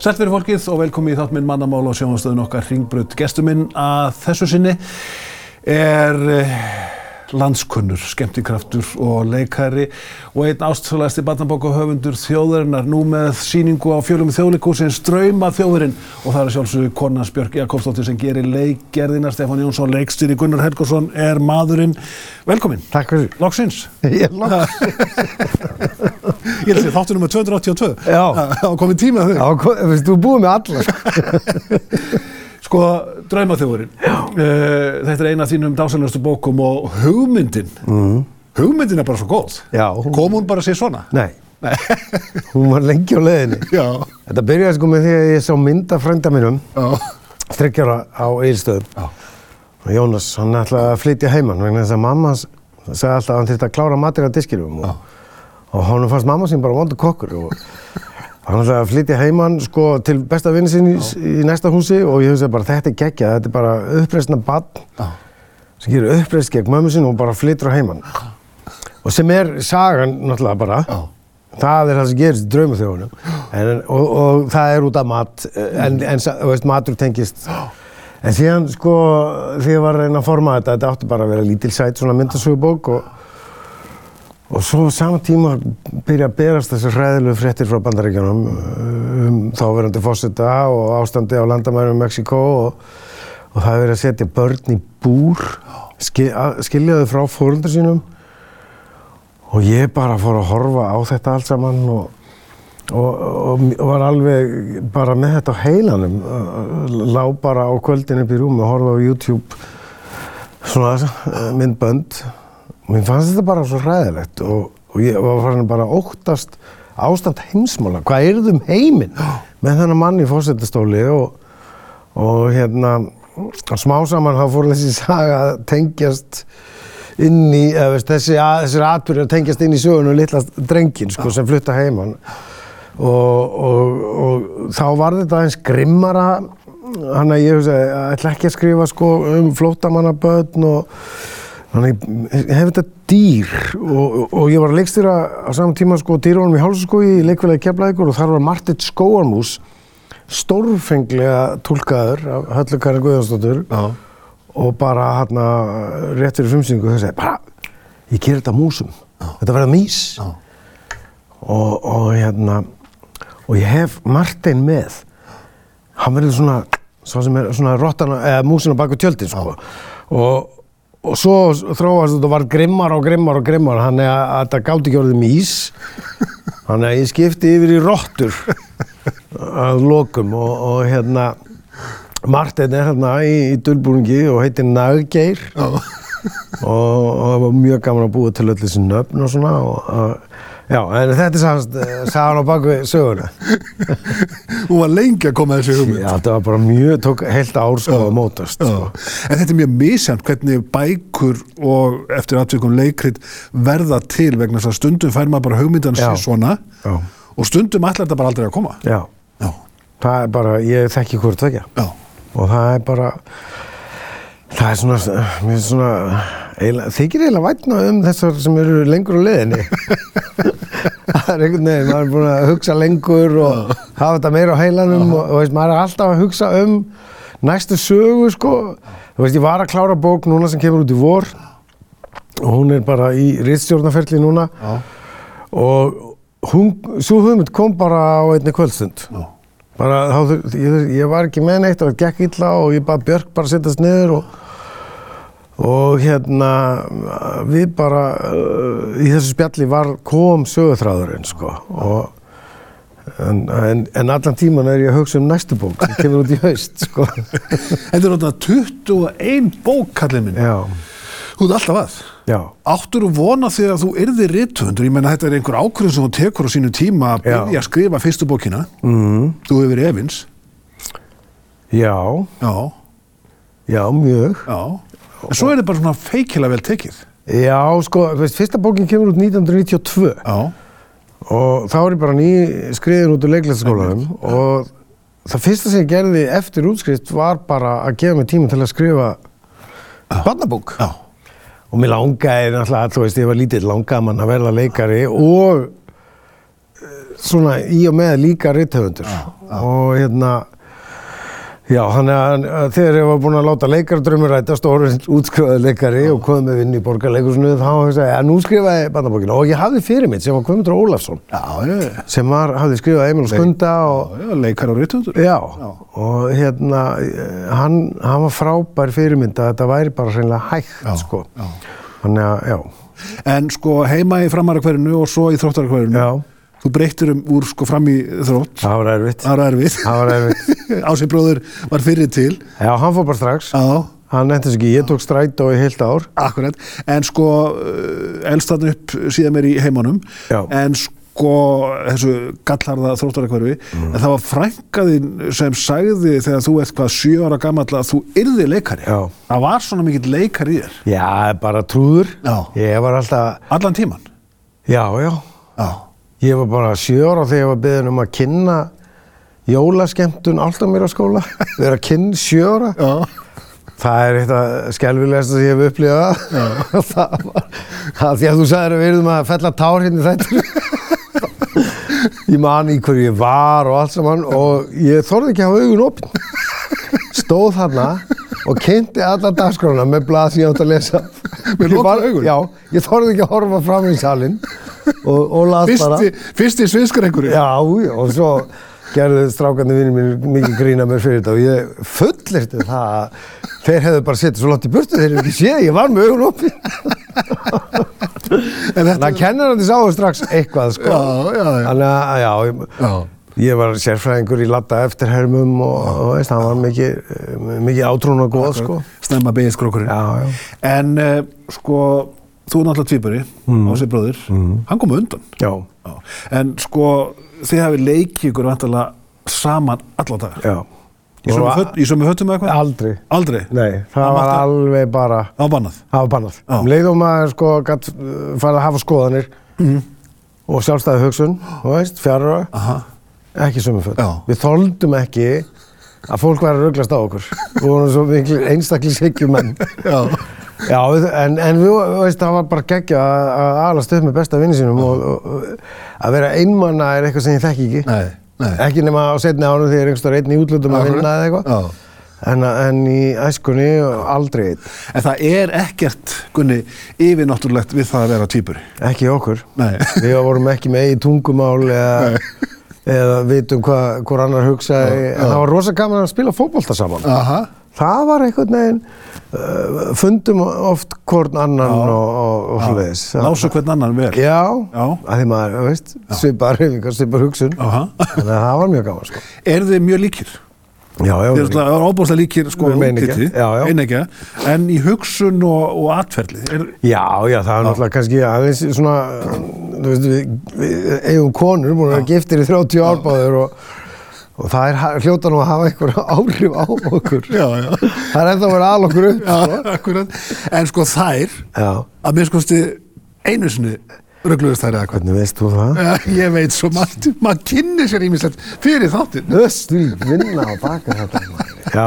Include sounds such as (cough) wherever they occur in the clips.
Sælt fyrir fólkið og velkomi í þátt minn mannamál og sjónastöðun okkar Ringbrödd. Gestur minn að þessu sinni er eh, landskunnur, skemmtikraftur og leikari og einn ástfælæsti barnabókahöfundur þjóðarinnar nú með síningu á fjölum þjóðleikúsins Drauma þjóðurinn og það er sjálfsögur Kornans Björk Jakobsdóttir sem gerir leikgerðina Stefán Jónsson, leikstýri Gunnar Helgarsson er maðurinn. Velkomin. Takk fyrir. Loksins. (laughs) Ég er loks. (laughs) Ég held því þáttunum með 282. Já. Það komið tíma að þau. Já, þú er búið með alla. (laughs) sko. Sko, Draumaþjóðurinn. Uh, þetta er eina af þínum dásanlegastu bókum og hugmyndin, Mm. hugmyndin er bara svo góð. Já. hún- Kom hún bara að sé svona? Nei. (laughs) Hún var lengi á leiðinni. Já. Þetta byrjaði sko með því að ég sá mynda frænda mínum, Já. þryggjara á Eilstöðum. Og Jónas, hann ætlaði að flytja heimann vegna þess að mamma sagði alltaf að hann þurfti að klára matur á diskinum. Og, og honum fannst mamma sín bara vondur kokkur. Og hann ætlaði að flytja heimann sko til besta vinni sinni í, í næsta húsi og ég hugsaði bara þetta er geggjað, þetta er bara uppreisna barn. Sem gerir uppreist gegn mömmu sinni og bara flyttur á heimann. Og sem er sagan náttúrulega bara. Já. Það er það sem gerist í draumaþjóðunum. En, og, og það er út af mat, en, en sa- þú veist, matur tengist. En síðan, sko, þegar ég var að reyna að forma þetta, þetta átti bara að vera lítilsætt svona myndasögubók og Og svo á sama tíma byrja að berast þessar hræðilegu fréttir frá bandaríkjunum um þáverandi fósita og ástandi á landamærum Mexiko og, og það er verið að setja börn í búr, skil, skilja þau frá fóröldar sínum. Og ég bara fór að horfa á þetta allt saman og, og, og, var alveg bara með þetta á heilanum, lá bara á kvöldin upp í rúmi og horfa á YouTube. Svona eh, myndbönd og mér fannst þetta bara svo hræðilegt og, og ég var farin bara að óttast ástand heimsmála, hvað er um heiminn með þennan mann í fósettastóli og, og hérna smá saman þá fór þessi saga að tengjast inn í, eða veist, þessi, að, þessir atbyrjar að tengjast inn í sögunu litla drengin sko, sem flutta heimann og, og, og þá var þetta eins grimmara. Hann að ég ætla ekki að skrifa sko, um flótamannaböðn og þannig ég hef þetta dýr og, og ég var að leikstýra á saman tíma sko dýrunum í hálsaskói í leikfélagi Keflavíkur og þar var Martit Skóarmús stórfenglega tólkaður af Höllu Karin Guðjónsdóttur Já. og bara hérna rétt fyrir frumsýningu þau segi bara ég ger þetta músum, þetta verða mís Já. og, og hérna og ég hef Martin með hann verður svona svo sem er svona rottana, eða músina baku tjöldin sko. og, og svo þróast þetta var grimmar og grimmar og grimmar hann er að þetta gáti ekki orðið mís hann er að ég skipti yfir í rottur að lokum og, og hérna Martin er hérna í, í dulbúringi og heitir Naggeir og, og það var mjög gaman að búa til öll þessi nöfn og svona og, já, en þetta er sagast, sagan á baku söguna Hún var lengi að koma að þessu hugmynd. já, þetta var bara mjög, tók heilt ár sko að mótast sko. En þetta er mjög misjant hvernig bækur og eftir aðtökum leikrit verða til vegna þess að stundum fær maður bara hugmyndan sér svona já, og stundum ætlar þetta bara aldrei að koma. já, Já. það er bara, ég þekki hvort tvekja Já. og það er bara það er svona, mér er svona þykir eiginlega vætna um þessar sem eru lengur á leiðinni. (laughs) Það er einhvern veginn maður er búin að hugsa lengur og hafa þetta meira á heilanum og, og veist, maður er alltaf að hugsa um næstu sögu sko. Þú veist, ég var að klára bók núna sem kemur út í vor. Og hún er bara í rittstjórnaferli núna. Já. og hún, svo hugmynd kom bara á einni kvöldstund. Já. bara þá, ég, ég var ekki með neitt og það gekk illa og ég bara Björk bara að setjast niður og, og hérna við bara uh, í þessu spjalli var kom sögurþráðurinn sko og En, en, en allan tíman er ég að hugsa um næstu bók sem kemur út í haust sko. (laughs) Þetta er náttúrulega 21 bók, kallið minn. já, Þú ert alltaf að. já, Áttur þú vona því að þú yrði rithundur? Ég menna þetta er einhver ákvörðun sem þú tekur á sínu tíma að byrja að skrifa fyrstu bókina. mm, Þú hefur verið efins. já, Já, já, mjög já. En svo er þetta bara svona feikilega vel tekið. Já, sko, veist, fyrsta bókin kemur út 1992 Já. og þá er ég bara ný skriðin út úr leiklætsskólanum og það fyrsta sem ég gerði eftir útskrift var bara að gefa mig tíma til að skrifa barnabók Já. og mér langaði náttúrulega, þú veist, ég var lítið langaði mann að verða leikari og svona í og með líka rithöfundur og hérna já, þannig að, að þegar ég var búinn að láta leikardrömmur rætast og orðin útskrifaði leikari og komið með vinn í borgarleikursinu þá hugsaði ég að nú skrifaði ég bandabókina og ég hafði fyrir mitt sem var Guðmundur Ólafsson Já, já, sem var, hafði skrifað Emil Skunda og já, leikar og rítundur. Já, og hérna, hann, hann var frábær fyrirmynd að þetta væri bara hreinlega hægt, sko. já. Þannig að, já, En sko heima í framarakverinu og svo í þróttarakverinu. Þú breyttir um úr sko fram í þrótt. það var erfitt. Það var erfið. Það var erfitt. (laughs) Ásir bróður var fyrir til. Já, hann fór bara strax. Já, Hann nefndi þess ekki, ég tók strætó í heilt ár. akkurat. En sko uh, elst þarna upp síðan mér í heimanum. Já. En sko þessu gallarða þróttarakverfi. En það var frænkaðinn sem sagði þegar þú ert hvað sjö ára gamall að þú yrði leikari. Já. Það var svona mikill leikari í þér. Já, bara trúður. Já. Ég var alltaf, Allan tíman. já, já. Já. Ég var bara sjö ára þegar ég var beðin um að kynna jólaskemtun alltaf mér á skóla. (laughs) Þegar að kynna sjö ára. Já. Það er eitthvað skelvilegast sem ég hef upplifað. (laughs) það var, það því að þú sagðir að við erum að fella tár hérna í þetta. (laughs) ég man í hverju ég var og allt saman og ég þorði ekki að hafa augun opinn. Stóð þarna og kynnti alla dagskrána með blað sem ég átt að lesa. Með var- augun? Já, ég þorði ekki að horfa fram í salin og, og las bara. Fyrsti, fyrsti sviðskar einhverju. Já, já, og svo gerðu strákandi vinnir mér mikið grína mér fyrir þetta og ég fullirti það að þeir hefðu bara setið svo langt í burtu, þeir hefðu ekki séð, ég var með augun oppi. En Þannig að kennarandi sáu strax eitthvað, sko. Já, já, já. Að, já, ég, Já. ég var sérfræðingur í latta eftirhermum og, og veist, hann var mikið, mikið átrún og góð, sko. Snemma. Já, já. En uh, sko, þú er náttúrulega tvíburi, mm. Ásir bróðir, hann kom á undan. Já, Já. En sko, þið hafið leikið ykkur vantarlega saman alla dagar. já. Í sömu höttum eða eitthvað? Aldrei. Aldrei? Nei, það var mátti- alveg bara... Það var bannað? Það var bannað. Já. Um og maður sko gætt farið að hafa skoðanir Mhm. og sjálfstæði hugsun, þú veist, fjara, Aha. ekki sömu. Já. Við þóldum ekki að fólk væri að rugglast á okkur. Við vorum svo miklu einstaklishyggju menn. (laughs) Já. En, en við, veist, það var bara geggja að, alast upp með besta vinni sínum og, og, að vera einmanna er eitthvað sem ég þekki ekki. Nei, nei. Ekki nema á setni árum þegar ég er einhverstað einn í útlutum að vinna eða eitthvað. Já. En, en í æskunni aldrei einn. En það er ekkert, Gunni, yfirnáttúrulegt við það að vera tvíburi. Ekki okkur. Nei. Við vorum ekki með eigin tungumál eða, eða vitum hvað annar hugsaði. En það var rosa gaman að spila fótbolta saman. Aha. Það var einhvern veginn, uh, fundum oft hvorn annan Já. og, og, og svoleiðis. Lásu hvern annan vel. Já, Já. að því maður, veist, svipar reyfingar, svipar hugsun. Aha. Þannig að það var mjög gaman, sko. Er þið mjög líkir? Já, já. Þið er óbúslega líkir sko einegja. en í hugsun og, og atferli. Er, Já, já, það er náttúrulega kannski aðeins svona, þú veist, við, við eigum konur, búin að vera giftir í 30 árbáður og, og það er hljóta nú að hafa einhver (laughs) áhrif á okkur. já, já. Það er ennþá að vera al okkur upp. Já, akkurat. En sko þær, Já, að mér skoðstu einu sinni rögluðist þær eða hvað. hvernig veist þú það? Já, ég veit svo margt, maður kynni sér ímislegt fyrir þáttinn. Öst, við vinna á baka þetta. Já,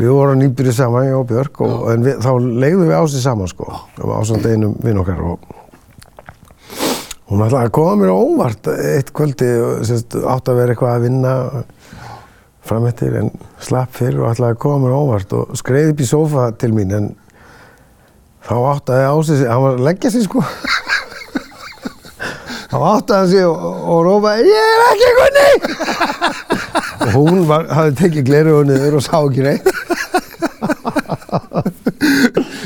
við vorum nýbyrjuð saman, ég og Björk, og, en við, þá leiðum við á sig saman, sko. Var ásand einum vinn okkar og hún ætlaði að koma mér á óvart eitt kvöldi og átt að vera eitthvað að vinna framettir en slapp fyrir og ætlaði að koma mér á óvart og skreið upp í sófa til mín en þá áttaði á sig, hann var að leggja sig sko. (laughs) Þá áttaði hann sig og, og rópaði ég er ekki kunni! Og (laughs) hún var, hafði tekið gleru og niður og sá ekki neitt. (laughs)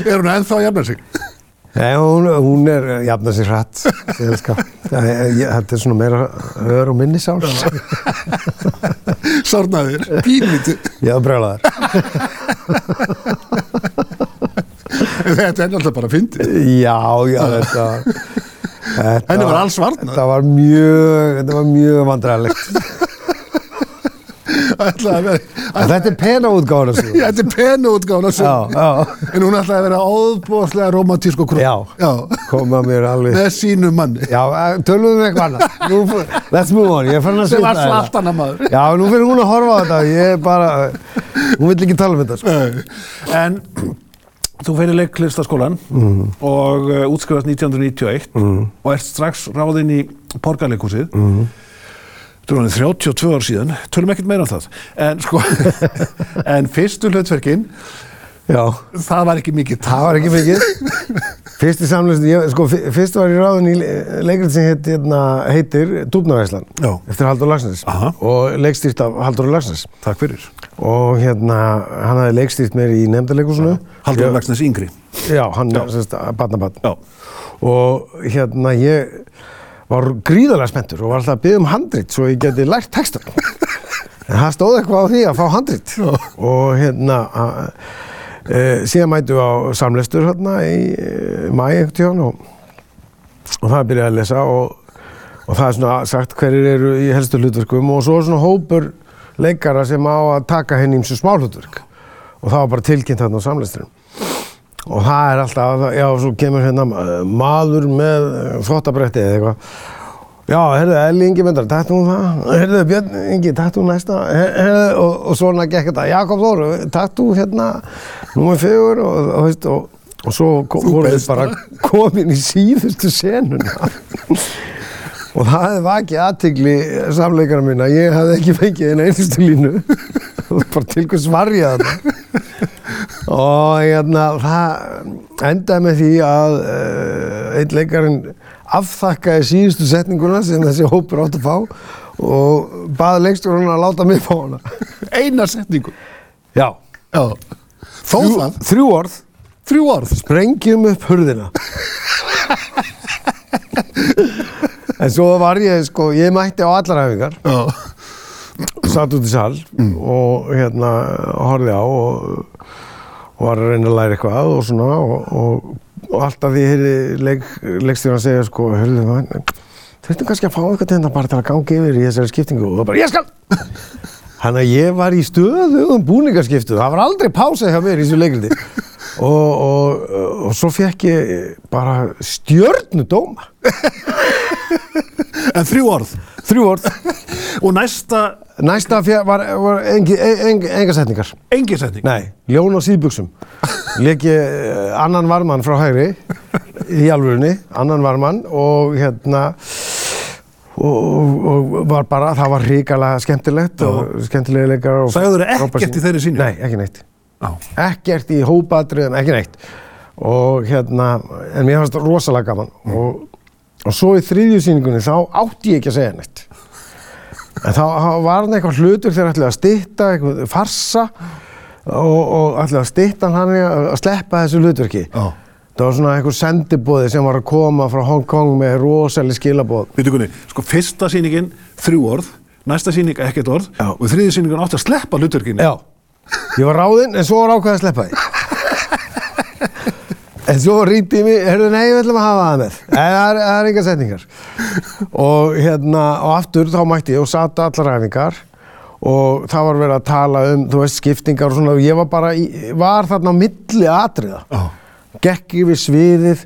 Er hún ennþá að jafna sig? Nei, hún, hún er sér hratt ég elska. (laughs) Það er- ég- þetta er svona meira hör og minnisáls (laughs) Sárnaðir, pínlíti. ég hafði brjálaðar Þetta er náttúrulega bara fyndið. já, já, þetta (laughs) Þetta Henni var alls varnað. Þetta var mjög, var mjög vandræðilegt. Ætlaði að vera, En þetta er pena útgáður þessu. Já, þetta er penu útgáðan að Já, sögna. já. En hún ætlaði að vera óbúslega romantísk og krú. Já. Já. Koma mér alveg. Með sínu manni. Já, eh, tölum við um eitthvað annað. Let's move on, ég er fann að Sem var svitna svo hérna. annað maður. Já, nú fyrir hún að horfa á þetta, ég er bara, hún vill ekki tala um þetta, sko. En þú fyrir leiklistaskólan og uh, útskrifast 1991 og ert strax ráðinn í Porgarleikhúsið. Þú erum 32 ár síðan, tölum ekkert meira um það. En sko, (laughs) en fyrstu hlutverkin, Já, það var ekki mikið. það var ekki mikið. Fyrsti samlust, sko, fyr- fyrst var ég ráðin í leikrið sem heit, hérna, heitir Dúbnavæslan. Eftir Haldur Lagsnes. Og leikstýrt af Haldur Lagsnes. Takk fyrir. Og hérna, hann hafði leikstýrt mér í nefndarleikusinu. Haldur Lagsnes yngri. Já, hann er semst barnabarn. Já. Og hérna, ég var gríðarlega spenntur og var alltaf að byggja um handrit svo ég geti lært texta. (laughs) en það stóð eitthvað á því að fá handrit. Og hérna, e, síðan mætu við á samlestur hérna í e, mæ einhvern tíðan og, og það byrjaði að lesa og, og það er svona sagt hverjir eru í helstu hlutverkum og svo er svona hópur leikara sem á að taka henni ímsu smá hlutverk og það var bara tilkynnt hérna á samlesturinn. Og það er alltaf, já, svo kemur hérna uh, maður með þvottabretti eða eitthvað. Já, heyrðu, Elli Ingi myndar, tættu hún það? Heyrðu, Björn Ingi, tættu hún næsta? Her- Heyrðu, og, og svona gekk þetta. Jakob Þór, tættu hérna númer fjögur og, og, veist, og, og svo voru við bara komin í síðustu senuna. og það hefði vakið aðtigli samleikara mín að ég hefði ekki fengið eina einustu línu. bara til hvers var ég þarna og hérna, það endaði með því að uh, einn leikarinn afþakkaði síðustu setninguna sem þessi hópur átt að fá og baði leikstjórun að láta mig fá hana. Eina setningu. Já. Já. Þrjú, þrjú orð, Þrjú orð. sprengjum upp hurðina. en svo var ég, sko, ég mætti á allar hæfingar, Já. satt út í sal og hérna horfði á og, og var að reyna að læra eitthvað og svona og, og, og alltaf því heyrði leik, leikstjóran segja sko, hörðu maður, þurftum kannski að fá eitthvað til þetta bara til að ganga yfir í þessari skiptingu. Og það bara, ég skal! (laughs) Þannig að ég var í stöðugum búningaskiptu, það var aldrei pása hjá mér í þessu leikriti (laughs) og, og, og svo fekk ég bara stjörnudóma, En þrjú orð. þrjú orð, Og næsta, næsta fjö, var, var engi, engi, enga setningar. engin setning. Nei, ljón á síðbuxum. Leik ég eh, annan varmann frá hægri í alvörunni, annan varmann og hérna og, og, og var bara, það var hrikalega skemmtilegt og skemmtilega leikar og Sagðirðu ekkert frábær sýning. í þeirri sýningu? Nei, ekki neitt. Já. Ekkert í hópatriðum, ekki neitt. Og hérna, en mér fannst það rosalega gaman og, og svo í þriðju sýningunni þá átti ég ekki að segja neitt. En þá var hann eitthvað hlutur þegar ætlaði að stytta, eitthvað farsa og, og ætlaði að stytta hann að sleppa þessu hlutverki. Já. Það var svona eitthvað sendibóði sem var að koma frá Hong Kong með rosalega skilabóð. Veitu kunni, sko fyrsta sýningin þrjú orð, næsta sýning ekkert orð Já. og þriði sýningun átti að sleppa hlutverkinu. Já, ég var ráðinn en svo var ákveðið að sleppa því. (laughs) En svo rýndi ég mig, heyrðu, nei, við ætlum að hafa það með. Það er, er enga setningar. Og hérna, og aftur þá mætti ég og satt allar ræfingar og það var verið að tala um, þú veist, skiptingar og svona, og ég var bara, í, var þarna á milli atriða. Já. Gekk yfir sviðið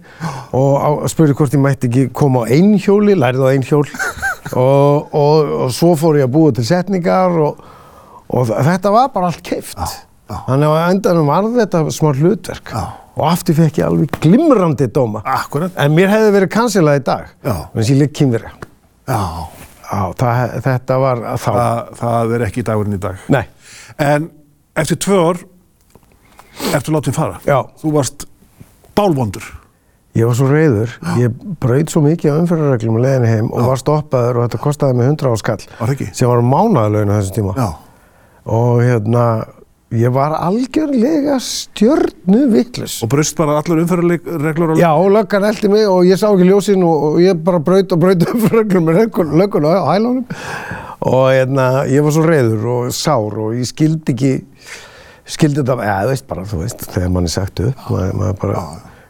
og á, spurði hvort ég mætti ekki koma á einhjóli, lærið á einhjól (laughs) og, og, og svo fór ég að búa til setningar og, og þetta var bara allt keift. já. Þannig að endanum var þetta smá hlutverk. Og aftur fekk ég alveg glimrandi dóma. Akkurat. En mér hefði verið kansilað í dag, Já. en ég leik kynverja. Já. Já, það, þetta var þá. Það, það er ekki dagurinn í dag. Nei, En eftir tvö ár ertu látið fara. já, Þú varst bálvondur. ég var svo reyður. Ég braut svo mikið á umferðarreglum og leiðinni heim og var stoppaður og þetta kostaði mig 100 áskall Var ekki? sem var mánaðalögin á þessum tíma. Já. Og hérna, ég var algjörlega stjörnu vittlus. Og braust bara allar umferðarreglur á Já, og löggan eldi mig og ég sá ekki ljósin og, og ég bara braut og braut (laughs) reglum með löggun, á hælunum. Og hérna, ég var svo reyður og sár og ég skildi ekki skildi þetta, eða þú veist bara, þú veist þegar mann er sagt upp, maður, maður bara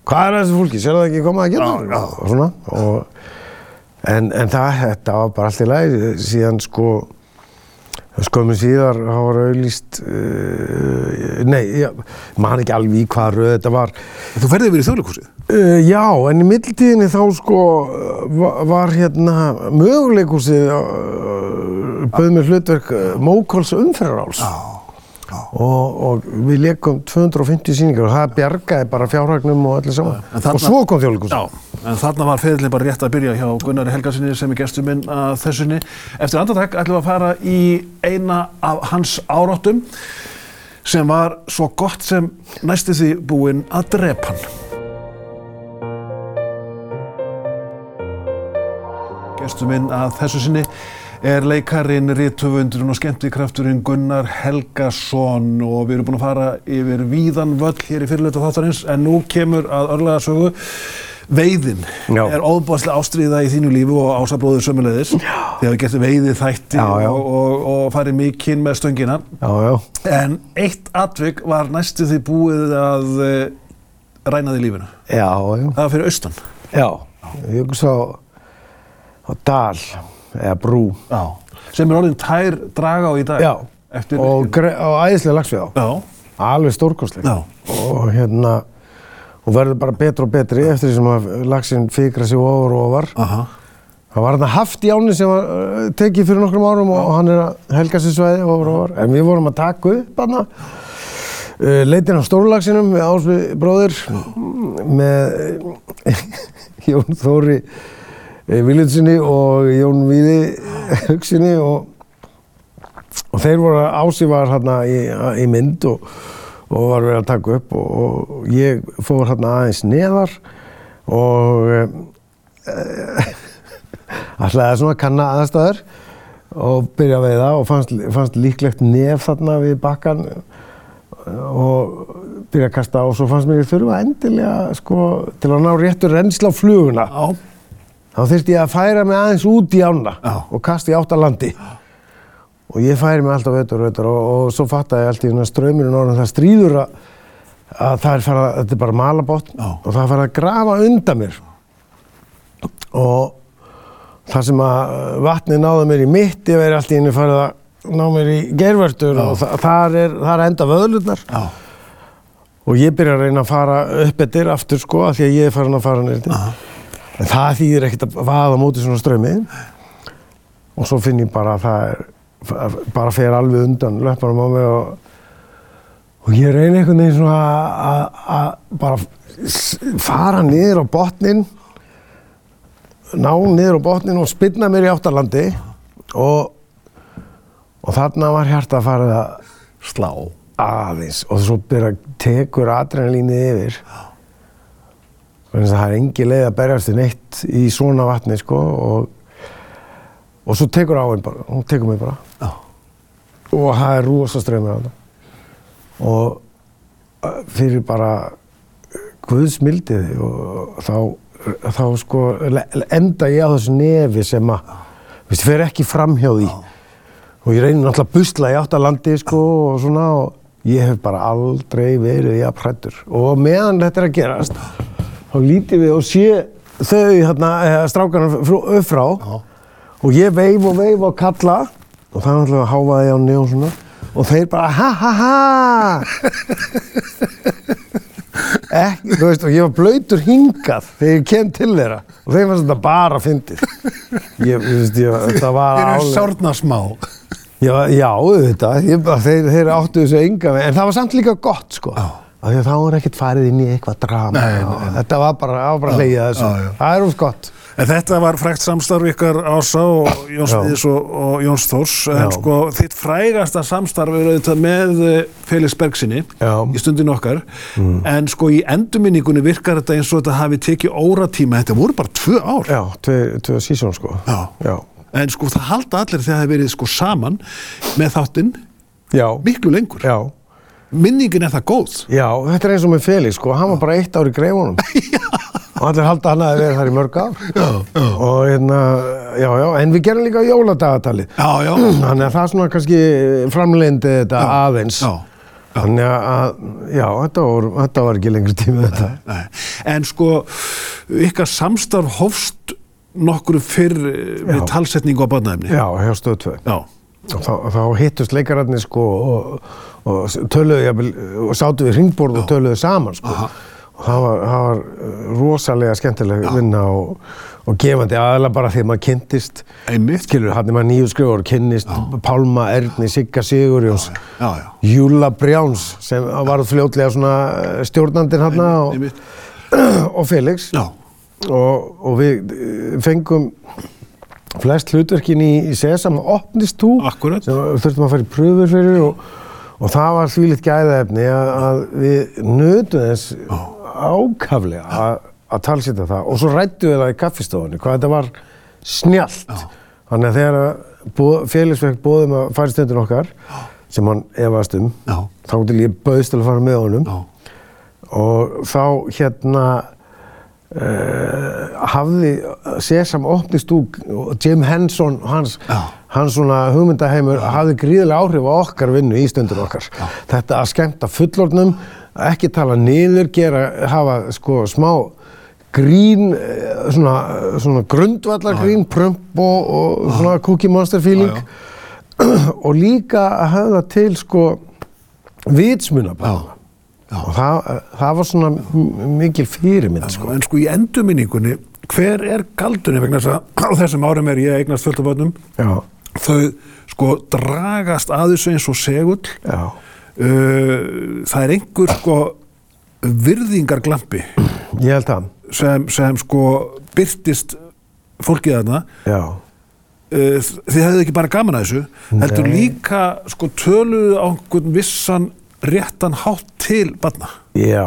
hvað er þessu fólki, sér það ekki koma að geta og svona og, en, en það, þetta var bara allt í lagi síðan sko skömmu síðar þá var auðlýst uh, nei, ég man ekki alveg í hvað röð þetta var. Þú ferði yfir í þjóðleikúsið. Uh, já, en í mildtíðinni þá sko var, var hérna möguleikúsið uh, bauð mér hlutverk Mókols umferðaráls. Já. og, og við leikum 250 síningar og það bjargaði bara fjárhagnum og allir saman. Og svo kom þjóðleikus Já, en þarna var feðlinn bara rétt að byrja hjá Gunnari Helgarsinni sem er gestur minn að þessunni. Eftir andartak ætlum við að fara í eina af hans áráttum sem var svo gott sem næstu því búinn að drepa hann. Gestur minn að þessu sinni er leikarin, rítöfundurinn og skemmtikrafturinn Gunnar Helgason og við erum búin að fara yfir víðan völl hér í fyrirleita þáttarins en nú kemur að örlega sögu veiðin Já. er óbáslega ástríða í þínu lífi og ásabróður sömulegðis þegar við getum veiðið þætti Já, og, og, og farið mikinn með stöngina. Já, já, en eitt atvik var næstu því búið að uh, ræna því lífinu. Já, já, það var fyrir austan. Já. Ég hugsa á, á Dal, eða Brú. Já. sem er orðin tær draga á í dag og, og æðislega lagsvið á alveg stórkostleg. Já. og hérna og verður bara betur og betri eftir því sem að lagsinn fikra sig ofar og ofar. Aha. Það var þarna haft í áni sem var uh, tekið fyrir nokkrum árum og hann er að helga sér svæði ofar og ofar. En við vorum að taka upp hann uh, leitin á stórlagsinum með Ásvi bróðir með uh, (laughs) Jón Þóri Viljundsinni og Jón Víði Hugsinni og og þeir voru Ási var hérna í, í mynd og, og var verið að taka upp og, og ég fór hérna aðeins neðar og e, (laughs) ætlaði svona að kanna aðstæður og byrja að veiða og fannst, fannst líklegt nef þarna við bakkan og byrja að kasta og svo fannst mér þurfa endilega sko til að ná réttur reynsla á fluguna. Já, þá þurfti ég að færa mig aðeins út í ána Já. og kasta í áttalandi og ég færi mig alltaf veitur og veitur og, og svo fattaði ég allt í svona ströyminu orðin það stríður að, að það er fara, þetta er bara malabotn Já. og það er fara að grafa undan mér. Og það sem að vatni náði mér í mitt ég veri allt í henni farið að ná mér í gervörtur og þa þar er, þar enda vöðlurnar. Já, og ég byrja að reyna að fara upp eftir aftur sko af því að ég er farin að fara nýrti en það þýðir ekkert að vaða móti svona strömi og svo finn ég bara að það er bara fer alveg undan löpunum á mig og, og ég reyna einhvern veginn svona að- bara fara niður á botnin ná niður á botnin og spinna mér í áttalandi og og þarna var hjarta að fara að slá. Aðeins. Og svo byrja tekur adrenalínið yfir. Þannig að það er engi leið að berjast í neitt í svona vatni sko og, og svo tekur áinn bara, hún tekur mig bara. Já, og það er rosa strömmur á þetta. Og fyrir bara guðsmildiði og þá, þá sko enda ég á þessu nefi sem að veist, fer ekki fram hjá því. Og ég reynir náttúrulega að busla í áttalandi sko og svona og ég hef bara aldrei verið í að prættur og meðan þetta er að gerast þá lítið við og sé þau hérna, strákarnar upp frá og ég veif og veif og kalla og það er náttúrulega háfaði á njó svona og þeir bara ha ha ha (laughs) ekki, þú veist, og ég var blöytur hingað þegar ég kem til þeirra og þeir fannst þetta bara fyndið ég, ég veist, ég, þetta var þeir eru sárna smá Já, já, auðvitað, ég, þeir, þeir áttu þessu með, en það var samt líka gott, sko. Já. Af því að þá er ekkert farið inn í eitthvað drama. Nei, nei, nei. Þetta var bara, bara að hleyja þessu. Það er úr gott. En þetta var frækt samstarf ykkar Ása og Jóns Já. Íðis og, og Jóns Þórs en Já. sko þitt frægasta samstarf er auðvitað með eh, Felix Bergsinni Já. í stundin okkar en sko í endurminningunni virkar þetta eins og þetta hafi tekið óratíma þetta voru bara tvö ár Já, tvö, sísón, sko. Já. Já. en sko það halda allir þegar það hefur verið sko saman með þáttinn Já. miklu lengur Já. minningin er það góð Já, þetta er eins og með Felix, sko. Hann var bara eitt ár í greifunum. (laughs) (laughs) og allir halda hann að verið þar í mörg. Já, já. Og hérna, já, já, en við gerum líka jóladagatalið. Já, já. Þannig að það svona kannski framleindi þetta aðeins. Já. Þannig að, já, þetta var, þetta var ekki lengri tíma þetta. Nei. En sko, ykkar samstarf hófst nokkru fyrr eh, við Já. talsetningu á barnaefni. Já, hjá stöð 2. Já. Og þá, þá hittust leikararnir sko og, og töluðu, jafnvel, og sátu við ringborð og töluðu saman sko. Aha. Og það var, það var uh, rosalega skemmtileg vinna og, og gefandi aðalega bara þegar maður kynntist. Einmitt. skilur, hann er maður nýju skrifur kynnist Pálma, Erni, Sigga Sigurjóns Já, já. Júla Brjáns sem var fljótlega svona eh, stjórnandinn hann og, (clears throat) og Felix. Já, og, og við eh, fengum flest hlutverkin í, í Sesam. Opnist þú? Akkúrat. sem þurftum að fara í pröfur fyrir og, og það var því litt gæðaefni að, við nötum þess ákaflega að, að talsita það. Og svo rættu við það í kaffistofunni hvað þetta var snjallt. Þannig að þegar fekk bóðum að fara stundin okkar sem hann efast um þá til ég bauðst til að fara með honum. Og þá hérna uh, hafði Sesam opnist úr og Jim Henson hans, Já. hans svona hugmyndaheimur hafði gríðilega áhrif á okkar vinnu í stundur okkar. Þetta að skemmta fullornum ekki tala niður, gera hafa sko smá grín eh, svona, svona grundvallar grín prump og, og svona cookie monster feeling. (clears throat) Og líka að hafa til sko vitsmunabæðina já. Og það, það var svona mikil fyrirmynd sko. En sko í endurminningunni, hver er galdunni vegna þess að á þessum árum er ég eignast fullt af börnum, þau sko dragast að þessu eins og segull, já, uh, það er einhver sko virðingarglampi ég held að sem, sem sko byrtist fólkið þarna, já, uh, þið hefðu ekki bara gaman að þessu, heldur Nei. líka sko töluðu á einhvern vissan réttan hátt til barna. já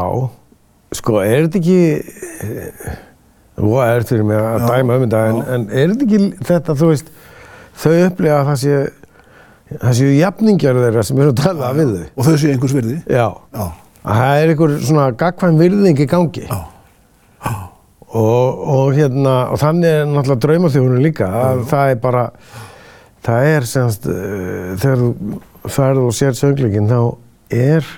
sko, er þetta ekki og er fyrir mig að Já, dæma um þetta en, en er þetta ekki þetta, þú veist þau upplifa að það sé það séu jafningjar þeirra sem eru að tala við þau. Og þau séu einhvers virði. já, Já, að það er einhver svona gagkvæm virðing í gangi. Já, og, og hérna og þannig er náttúrulega draumaþjóðunum líka að það er bara það er semst uh, þegar þú ferð og sér söngleikin þá er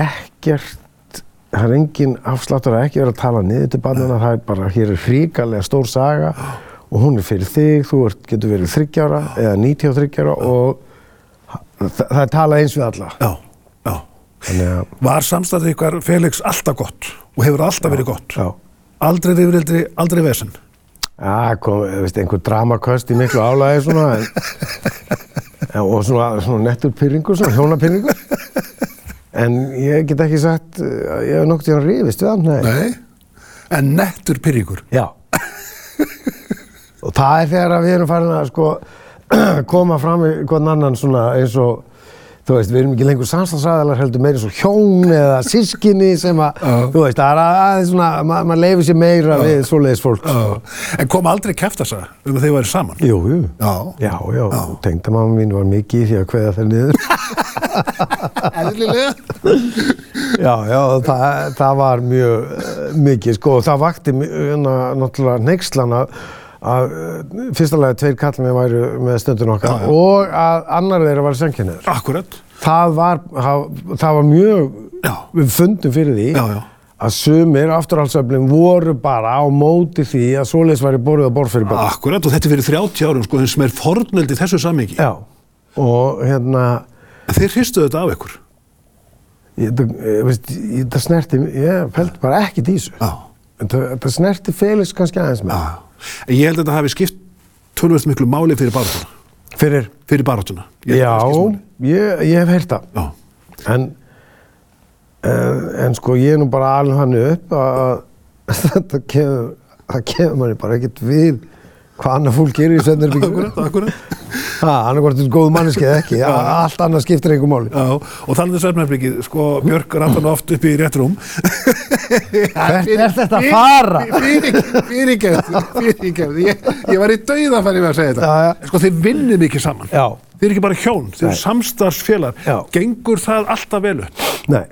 ekkert það er engin afsláttur að ekki vera að tala niður til barnana, það er bara hér er hríkalega stór saga og hún er fyrir þig, þú ert, getur verið þryggjára eða 93 ára og það, það er talað eins við alla já, já. þannig að, Var samstæðið ykkar Felix alltaf gott og hefur alltaf verið gott? já Aldrei rifrildri, aldrei vesen? Já, kom, veist, einhver dramaköst í miklu álæði svona, en, (laughs) og svona, svona nettur pyrringur, svona hjónapyrringur. En ég get ekki sagt, að ég hef noktið hann rifist við hann, nei. Nei. En nettur pyrringur? Já. og það er þegar að við erum farin að sko, (clears throat) koma fram í hvern annan svona eins og, þú veist, við erum ekki lengur samstagsræðalar heldur meira svo hjón eða sískinni sem að, Já. þú veist, það er aðeins svona, ma maður leifir sér meira við svoleiðis fólk. En kom aldrei kæftasa um að þau væri saman? Jú, jú. Já. Já, já, tengdamamma mín var mikið í því að kveða þeir niður. (laughs) (laughs) Eðlilega? já, já, það, það var mjög uh, mikið, sko, og það vakti hérna, náttúrulega neykslan að, fyrsta lagi tveir kallmenn væru með stundin okkar Já, já. og að annar þeirra var senkinniður. Akkurat. Það var, það, það var mjög, Já. við fundum fyrir því Já, já. að sumir afturhaldsöflin voru bara á móti því að svoleiðis væri borðið að borð fyrir bara. Akkurat og þetta er fyrir 30 árum sko sem er fornöldi þessu sammingi. Já, og hérna, Þeir hristuðu þetta af ykkur. Ég, það, snerti, ég fælt bara ekkert í þessu. Það, snerti Felix kannski aðeins með. Ég held að þetta hafi skipt tölvöld miklu máli fyrir baráttuna. Fyrir, Fyrir að já, ég, ég hef heyrt það. En, en, en sko ég er nú bara alveg hann upp að (laughs) þetta kemur, kemur manni bara ekkert við hvað annað fólk gerir í svennarbyggjum. Akkurat, akkurat. Það, annað hvort góð manneski eða ekki, allt annað skiptir einhver máli. Já, og talandi svefnarbyggi, sko, Björk rattan oft upp í rétt rúm. Hvert er þetta að fara? Fyrirgefð, fyrirgefð, ég, var í dauða að fara með að segja þetta. Sko, þið vinnið mikið saman. Já, Þið er ekki bara hjón, þið Nei. er samstarfsfélag. Gengur það alltaf vel upp? nei,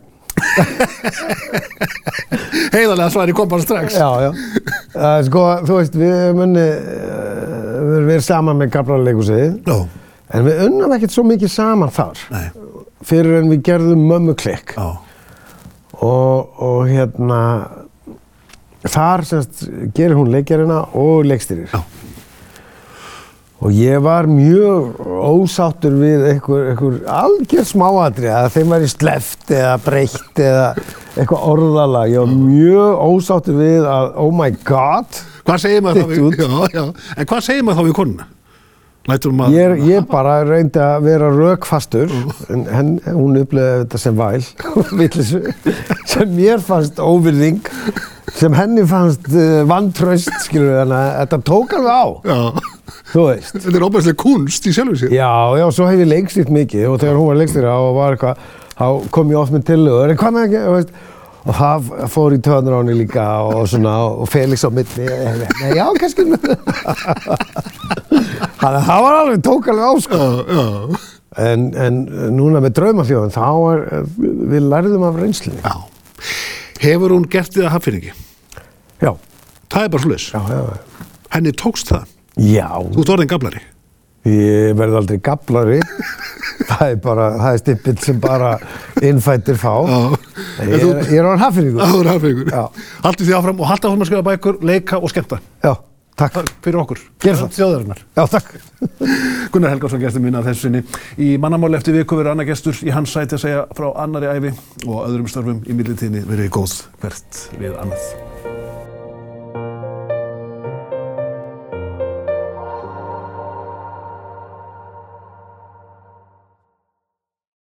Heiðarlega svari kom bara strax. já, já. Uh, sko, þú veist, við munni, uh, við erum saman með Gabraleikursið. Já. En við unnum ekkert svo mikið saman þar Nei. fyrir en við gerðum mömmu klikk Já. og, og hérna þar semst gerir hún leikjarina og leikstýrir. Já. Og ég var mjög ósáttur við einhver, einhver algjör smáatri að þeim væri sleft eða breytt eða eitthvað orðalag. Ég var mjög ósáttur við að oh my god Þitt út. við, já, já, en hvað segir maður þá við konuna? Lætur maður, Ég, ég bara reyndi að vera rökfastur en henn, hún upplöði þetta sem væl (laughs) sem mér fannst óvirðing sem henni fannst uh, vantraust skilur þannig að þetta tók alveg á já, þú veist þetta er óbærslega kunst í sjálfu sér. Já, já, svo hef ég leikstýrt mikið og þegar hún var leikstýra og var eitthvað, þá kom ég oft með tillögur, en hvað með ekki, þú veist, og það fór í töðunar á henni líka og svona, og Felix á milli, nei, já, kannski, (laughs) þannig að það var alveg, tók alveg á. Já, já, En, en núna með draumafjóðan, þá er, við lærðum af reynslinni. já. Hefur hún gert þið að haffinningi? Já, Það er bara svoleiðis. já, já. Henni tókst það. Já, Þú ert orðin gablari. ég verði aldrei gablari, (laughs) það er bara, það er stippill sem bara innfættir fá. Ég er, ég er orðin haffinningur. Það er haffinningur. Já. Haldið því áfram og haldið áfram að skrifa bækur, leika og skemmta. Já, takk. Takk fyrir okkur. Gerðu það. Þjóðarinnar. Já, takk. (laughs) Gunnar Helgarsson gestur mín að þessu sinni. Í mannamáli eftir viku verður annar gestur í hans sæti að segja frá annari æfi og öðrum störfum í millitíðinni verið góð hvert við annað.